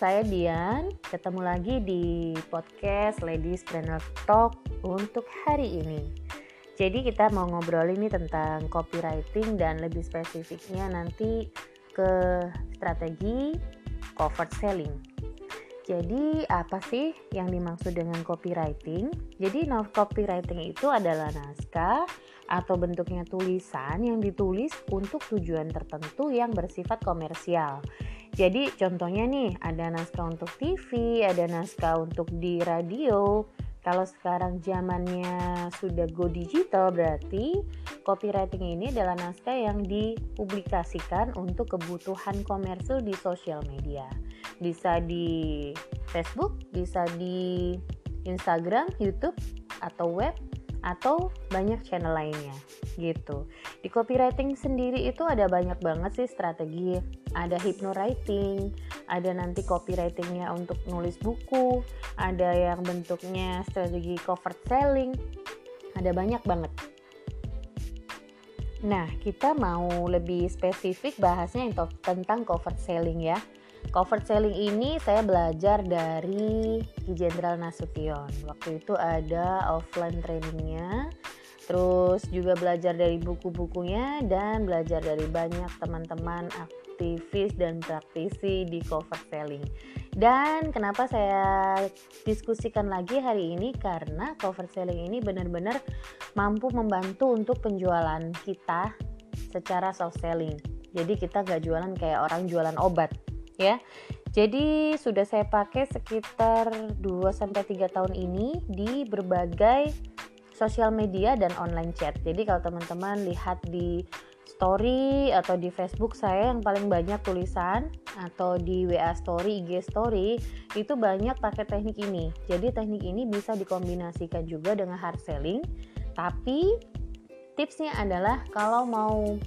saya Dian. Ketemu lagi di podcast Ladies Planner Talk untuk hari ini. Jadi kita mau ngobrol ini tentang copywriting dan lebih spesifiknya nanti ke strategi cover selling. Jadi apa sih yang dimaksud dengan copywriting? Jadi copywriting itu adalah naskah atau bentuknya tulisan yang ditulis untuk tujuan tertentu yang bersifat komersial jadi contohnya nih ada naskah untuk TV, ada naskah untuk di radio. Kalau sekarang zamannya sudah go digital berarti copywriting ini adalah naskah yang dipublikasikan untuk kebutuhan komersil di sosial media. Bisa di Facebook, bisa di Instagram, YouTube atau web atau banyak channel lainnya gitu. Di copywriting sendiri itu ada banyak banget sih strategi. Ada hypnowriting, ada nanti copywritingnya untuk nulis buku, ada yang bentuknya strategi cover selling, ada banyak banget. Nah, kita mau lebih spesifik bahasnya tentang cover selling ya. Cover selling ini saya belajar dari Ki Jenderal Nasution. Waktu itu ada offline trainingnya, terus juga belajar dari buku-bukunya dan belajar dari banyak teman-teman aktivis dan praktisi di cover selling. Dan kenapa saya diskusikan lagi hari ini karena cover selling ini benar-benar mampu membantu untuk penjualan kita secara soft selling. Jadi kita gak jualan kayak orang jualan obat ya. Jadi sudah saya pakai sekitar 2 sampai 3 tahun ini di berbagai sosial media dan online chat. Jadi kalau teman-teman lihat di story atau di Facebook saya yang paling banyak tulisan atau di WA story, IG story itu banyak pakai teknik ini. Jadi teknik ini bisa dikombinasikan juga dengan hard selling. Tapi tipsnya adalah kalau mau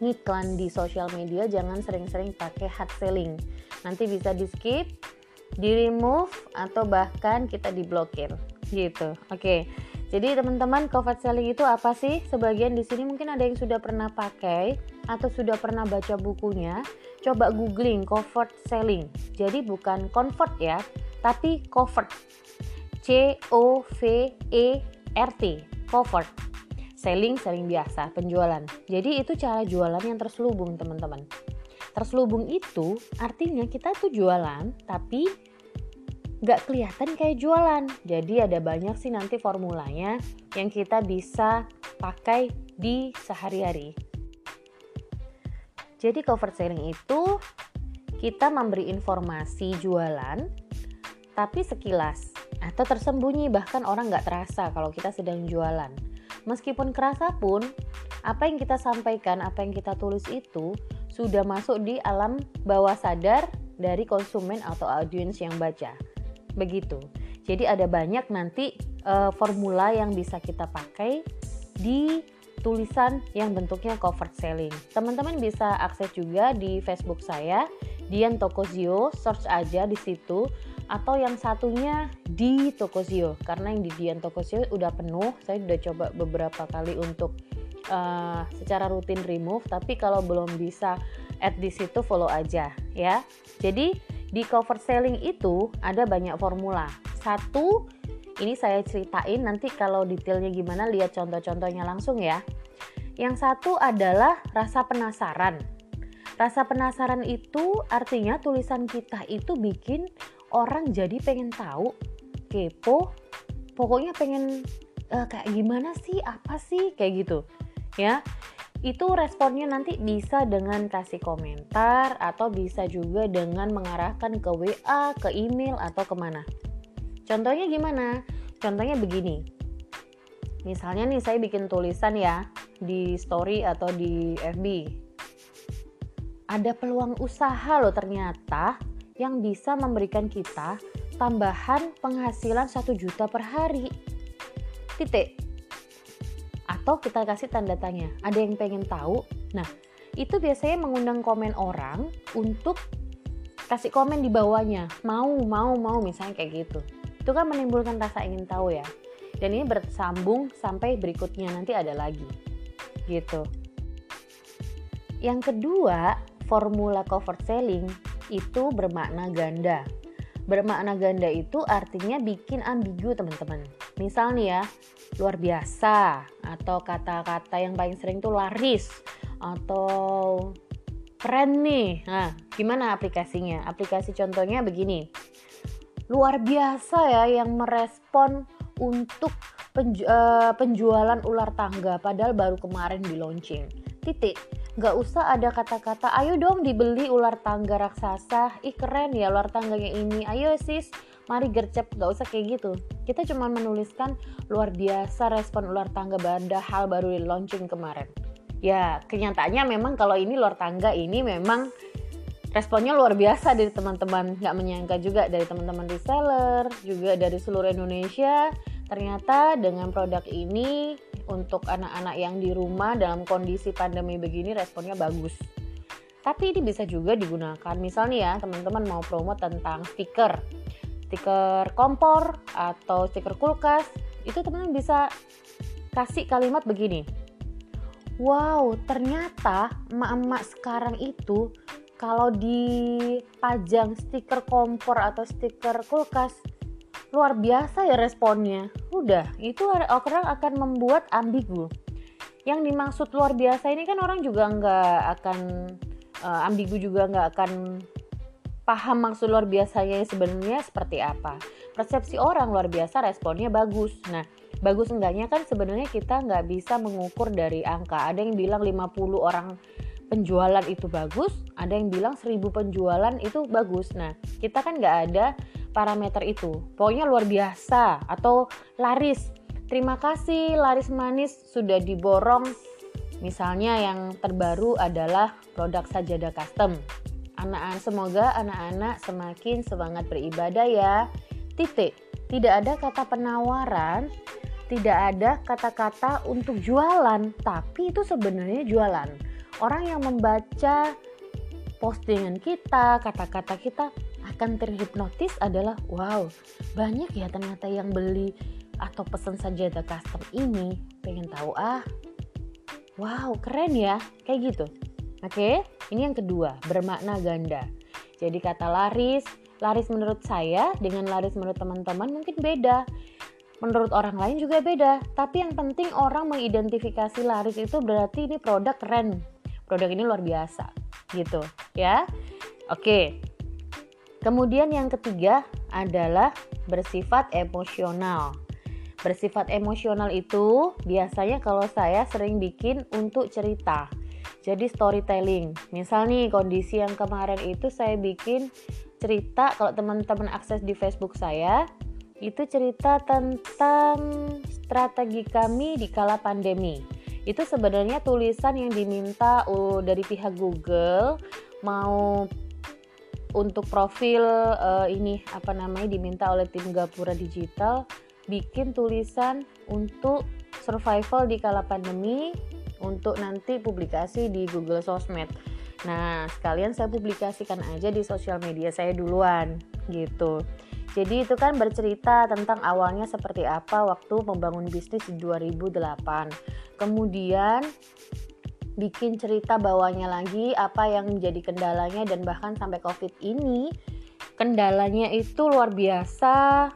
ngiklan di sosial media jangan sering-sering pakai hard selling. Nanti bisa di skip di remove atau bahkan kita diblokir. Gitu. Oke. Jadi teman-teman cover selling itu apa sih? Sebagian di sini mungkin ada yang sudah pernah pakai atau sudah pernah baca bukunya. Coba googling cover selling. Jadi bukan convert ya tapi cover C O V E R T cover selling selling biasa penjualan. Jadi itu cara jualan yang terselubung teman-teman. Terselubung itu artinya kita tuh jualan tapi nggak kelihatan kayak jualan. Jadi ada banyak sih nanti formulanya yang kita bisa pakai di sehari-hari. Jadi cover selling itu kita memberi informasi jualan tapi sekilas atau tersembunyi. Bahkan orang nggak terasa kalau kita sedang jualan Meskipun kerasa pun, apa yang kita sampaikan, apa yang kita tulis itu sudah masuk di alam bawah sadar dari konsumen atau audiens yang baca. Begitu. Jadi ada banyak nanti e, formula yang bisa kita pakai di tulisan yang bentuknya cover selling. Teman-teman bisa akses juga di Facebook saya, Dian Tokozio, search aja di situ atau yang satunya di Tokozio karena yang di Dian Tokozio udah penuh. Saya udah coba beberapa kali untuk uh, secara rutin remove. Tapi kalau belum bisa add di situ follow aja ya. Jadi di cover selling itu ada banyak formula. Satu ini saya ceritain nanti kalau detailnya gimana lihat contoh-contohnya langsung ya. Yang satu adalah rasa penasaran. Rasa penasaran itu artinya tulisan kita itu bikin orang jadi pengen tahu kepo pokoknya pengen uh, kayak gimana sih apa sih kayak gitu ya itu responnya nanti bisa dengan kasih komentar atau bisa juga dengan mengarahkan ke WA, ke email atau ke mana. Contohnya gimana? Contohnya begini. Misalnya nih saya bikin tulisan ya di story atau di FB. Ada peluang usaha loh ternyata yang bisa memberikan kita tambahan penghasilan 1 juta per hari. Titik. Atau kita kasih tanda tanya, ada yang pengen tahu? Nah, itu biasanya mengundang komen orang untuk kasih komen di bawahnya. Mau, mau, mau misalnya kayak gitu. Itu kan menimbulkan rasa ingin tahu ya. Dan ini bersambung sampai berikutnya nanti ada lagi. Gitu. Yang kedua, formula cover selling itu bermakna ganda. Bermakna ganda itu artinya bikin ambigu teman-teman. Misal nih ya, luar biasa atau kata-kata yang paling sering tuh laris atau keren nih. Nah, gimana aplikasinya? Aplikasi contohnya begini. Luar biasa ya yang merespon untuk uh, penjualan ular tangga padahal baru kemarin di launching. Titik nggak usah ada kata-kata ayo dong dibeli ular tangga raksasa. Ih keren ya ular tangganya ini. Ayo sis. Mari gercep. Nggak usah kayak gitu. Kita cuma menuliskan luar biasa respon ular tangga hal baru di launching kemarin. Ya kenyataannya memang kalau ini ular tangga ini memang responnya luar biasa dari teman-teman. Nggak menyangka juga dari teman-teman reseller juga dari seluruh Indonesia. Ternyata dengan produk ini untuk anak-anak yang di rumah dalam kondisi pandemi begini responnya bagus. Tapi ini bisa juga digunakan misalnya ya teman-teman mau promo tentang stiker, stiker kompor atau stiker kulkas, itu teman-teman bisa kasih kalimat begini. Wow, ternyata emak-emak sekarang itu kalau dipajang stiker kompor atau stiker kulkas luar biasa ya responnya. Udah, itu orang akan membuat ambigu. Yang dimaksud luar biasa ini kan orang juga nggak akan uh, ambigu juga nggak akan paham maksud luar biasanya sebenarnya seperti apa. Persepsi orang luar biasa responnya bagus. Nah, bagus enggaknya kan sebenarnya kita nggak bisa mengukur dari angka. Ada yang bilang 50 orang penjualan itu bagus, ada yang bilang 1000 penjualan itu bagus. Nah, kita kan nggak ada parameter itu. Pokoknya luar biasa atau laris. Terima kasih laris manis sudah diborong. Misalnya yang terbaru adalah produk sajadah custom. Anak-anak semoga anak-anak semakin semangat beribadah ya. Titik. Tidak ada kata penawaran, tidak ada kata-kata untuk jualan, tapi itu sebenarnya jualan. Orang yang membaca postingan kita, kata-kata kita akan terhipnotis adalah wow banyak ya ternyata yang beli atau pesan sajadah custom ini. Pengen tahu ah wow keren ya kayak gitu. Oke ini yang kedua bermakna ganda. Jadi kata laris laris menurut saya dengan laris menurut teman-teman mungkin beda. Menurut orang lain juga beda. Tapi yang penting orang mengidentifikasi laris itu berarti ini produk keren. Produk ini luar biasa gitu ya. Oke Kemudian yang ketiga adalah bersifat emosional. Bersifat emosional itu biasanya kalau saya sering bikin untuk cerita. Jadi storytelling. Misal nih kondisi yang kemarin itu saya bikin cerita kalau teman-teman akses di Facebook saya itu cerita tentang strategi kami di kala pandemi. Itu sebenarnya tulisan yang diminta dari pihak Google mau untuk profil uh, ini apa namanya diminta oleh tim Gapura Digital bikin tulisan untuk survival di kala pandemi untuk nanti publikasi di Google Sosmed. Nah, sekalian saya publikasikan aja di sosial media saya duluan gitu. Jadi itu kan bercerita tentang awalnya seperti apa waktu membangun bisnis di 2008. Kemudian bikin cerita bawahnya lagi apa yang menjadi kendalanya dan bahkan sampai covid ini kendalanya itu luar biasa.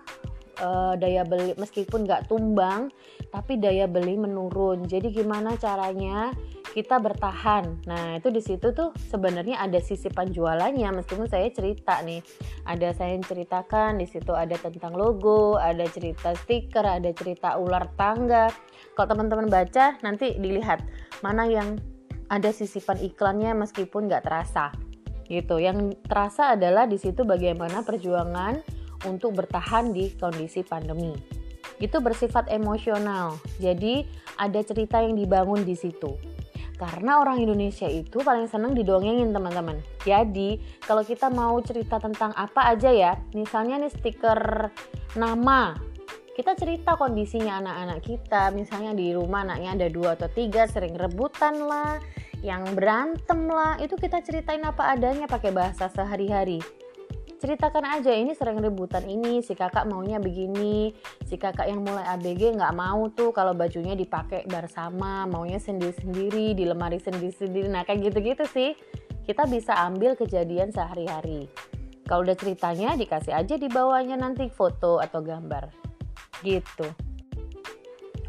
Uh, daya beli meskipun nggak tumbang tapi daya beli menurun. Jadi gimana caranya kita bertahan? Nah itu di situ tuh sebenarnya ada sisi penjualannya. Meskipun saya cerita nih ada saya yang ceritakan di situ ada tentang logo ada cerita stiker ada cerita ular tangga. Kalau teman-teman baca nanti dilihat mana yang ada sisipan iklannya meskipun nggak terasa gitu. Yang terasa adalah di situ bagaimana perjuangan untuk bertahan di kondisi pandemi. Itu bersifat emosional. Jadi ada cerita yang dibangun di situ. Karena orang Indonesia itu paling senang didongengin teman-teman. Jadi kalau kita mau cerita tentang apa aja ya misalnya nih stiker nama kita cerita kondisinya anak-anak kita. Misalnya di rumah anaknya ada dua atau tiga sering rebutan lah yang berantem lah. Itu kita ceritain apa adanya pakai bahasa sehari-hari. Ceritakan aja ini sering rebutan ini si kakak maunya begini si kakak yang mulai ABG nggak mau tuh kalau bajunya dipakai bersama maunya sendiri-sendiri di lemari sendiri-sendiri. Nah kayak gitu-gitu sih. Kita bisa ambil kejadian sehari-hari. Kalau udah ceritanya dikasih aja di bawahnya nanti foto atau gambar. Gitu.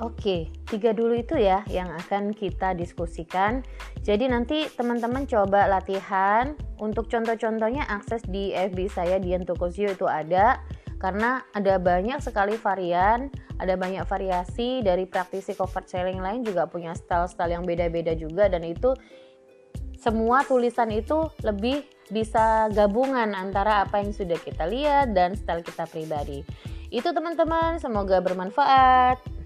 Oke, tiga dulu itu ya yang akan kita diskusikan. Jadi nanti teman-teman coba latihan. Untuk contoh-contohnya akses di FB saya Dian Tokosio itu ada karena ada banyak sekali varian, ada banyak variasi dari praktisi cover selling lain juga punya style-style yang beda-beda juga dan itu semua tulisan itu lebih bisa gabungan antara apa yang sudah kita lihat dan style kita pribadi. Itu teman-teman, semoga bermanfaat.